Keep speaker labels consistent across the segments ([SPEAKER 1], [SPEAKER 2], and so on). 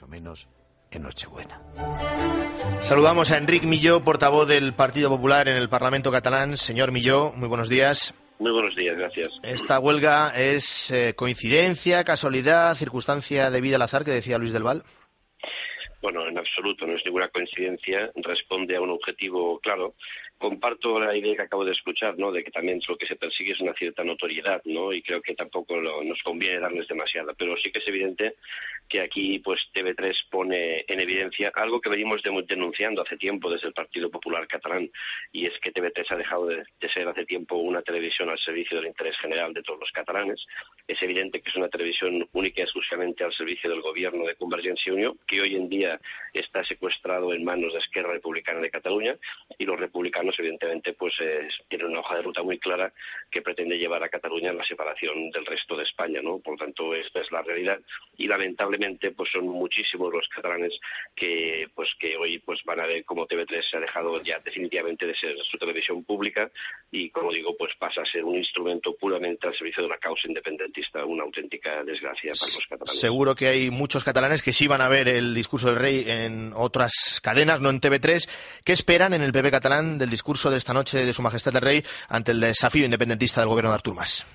[SPEAKER 1] Mucho menos en Nochebuena.
[SPEAKER 2] Saludamos a Enric Milló, portavoz del Partido Popular en el Parlamento catalán. Señor Milló, muy buenos días.
[SPEAKER 3] Muy buenos días, gracias.
[SPEAKER 2] ¿Esta huelga es eh, coincidencia, casualidad, circunstancia de vida al azar que decía Luis del Val?
[SPEAKER 3] Bueno, en absoluto, no es ninguna coincidencia, responde a un objetivo claro comparto la idea que acabo de escuchar, ¿no? De que también lo que se persigue es una cierta notoriedad, ¿no? Y creo que tampoco nos conviene darles demasiada. Pero sí que es evidente que aquí, pues, TV3 pone en evidencia algo que venimos denunciando hace tiempo desde el Partido Popular Catalán, y es que TV3 ha dejado de, ser hace tiempo una televisión al servicio del interés general de todos los catalanes. Es evidente que es una televisión única y exclusivamente al servicio del gobierno de Convergencia Unión, que hoy en día está secuestrado en manos de Esquerra Republicana de Cataluña, y los republicanos evidentemente, pues tiene una hoja de ruta muy clara que pretende llevar a Cataluña a la separación del resto de España, ¿no? Por tanto, esta es la realidad y lamentablemente, pues son muchísimos los catalanes que, pues que hoy, pues van a ver cómo TV3 se ha dejado ya definitivamente de ser su televisión pública y, como digo, pues pasa a ser un instrumento puramente al servicio de una causa independentista, una auténtica desgracia para los catalanes.
[SPEAKER 2] Seguro que hay muchos catalanes que sí van a ver el discurso del rey en otras cadenas, no en TV3. ¿Qué esperan en el PP catalán del discurso discurso de esta noche de Su Majestad el Rey ante el desafío independentista del gobierno de Artur Mas?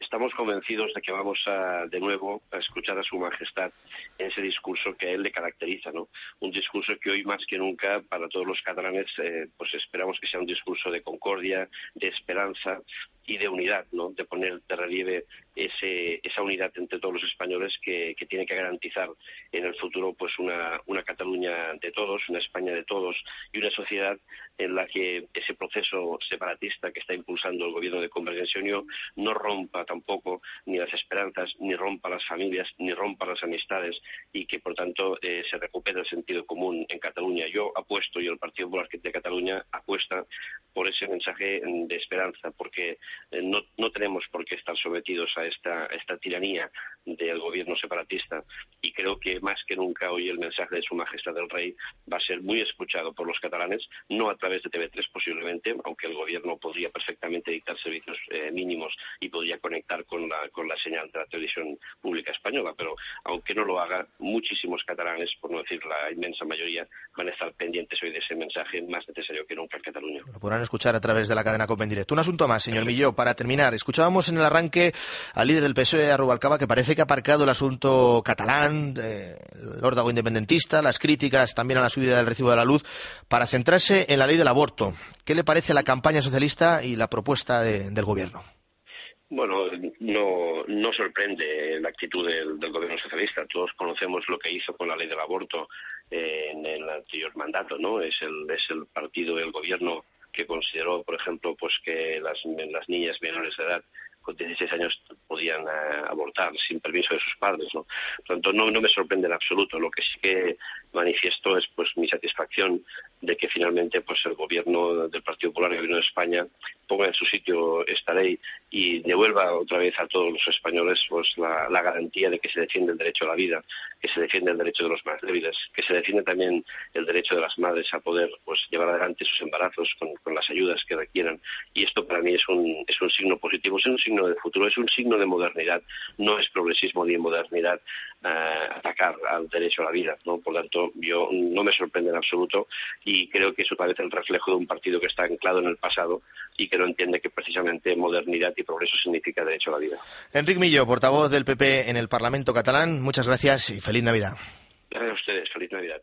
[SPEAKER 3] Estamos convencidos de que vamos a, de nuevo a escuchar a Su Majestad en ese discurso que a él le caracteriza, ¿no? Un discurso que hoy más que nunca para todos los catalanes, eh, pues esperamos que sea un discurso de concordia, de esperanza, y de unidad, ¿no? de poner de relieve ese, esa unidad entre todos los españoles que, tiene que garantizar en el futuro pues una, una Cataluña de todos, una España de todos y una sociedad en la que ese proceso separatista que está impulsando el gobierno de Convergencia Unión no rompa tampoco ni las esperanzas, ni rompa las familias, ni rompa las amistades y que por tanto eh, se recupere el sentido común en Cataluña. Yo apuesto y el Partido Popular de Cataluña apuesta por ese mensaje de esperanza, porque eh, no, no, tenemos por qué estar sometidos a esta, esta tiranía del gobierno separatista y creo que más que nunca hoy el mensaje de Su Majestad el Rey va a ser muy escuchado por los catalanes, no a través de TV3 posiblemente, aunque el gobierno podría perfectamente dictar servicios eh, mínimos y podría conectar con la, con la señal de la televisión pública española, pero aunque no lo haga, muchísimos catalanes, por no decir la inmensa mayoría, van a estar pendientes hoy de ese mensaje más necesario que nunca en Cataluña.
[SPEAKER 2] Lo podrán escuchar a través de la cadena COP en directo. Un asunto más, señor Milló, para terminar. Escuchábamos en el arranque al líder del PSOE, a Rubalcaba, que parece que ha aparcado el asunto catalán, el órdago independentista, las críticas también a la subida del recibo de la luz, para centrarse en la ley del aborto. ¿Qué le parece la campaña socialista y la propuesta del gobierno?
[SPEAKER 3] Bueno, no, no sorprende la actitud del, gobierno socialista. Todos conocemos lo que hizo con la ley del aborto en el anterior mandato, ¿no? Es el, es el partido del gobierno que consideró, por ejemplo, pues que las, las niñas menores de edad con 16 años podían eh, abortar sin permiso de sus padres, ¿no? Por tanto, no, no me sorprende en absoluto. Lo que sí que manifiesto es pues mi satisfacción de que finalmente pues el gobierno del Partido Popular el gobierno de España ponga en su sitio esta ley y devuelva otra vez a todos los españoles pues la, garantía de que se defiende el derecho a la vida, que se defiende el derecho de los más débiles, que se defiende también el derecho de las madres a poder pues llevar adelante sus embarazos con, con las ayudas que requieran y esto para mí es un, es un signo positivo, es un signo de futuro, es un signo de modernidad, no es progresismo ni modernidad eh, atacar al derecho a la vida, ¿no? Por tanto, yo no me sorprende en absoluto y creo que eso parece el reflejo de un partido que está anclado en el pasado y que no entiende que precisamente modernidad y progreso significa derecho a la vida.
[SPEAKER 2] Enrique Millo, portavoz del PP en el Parlamento catalán, muchas gracias y feliz Navidad.
[SPEAKER 3] Gracias a ustedes, feliz Navidad.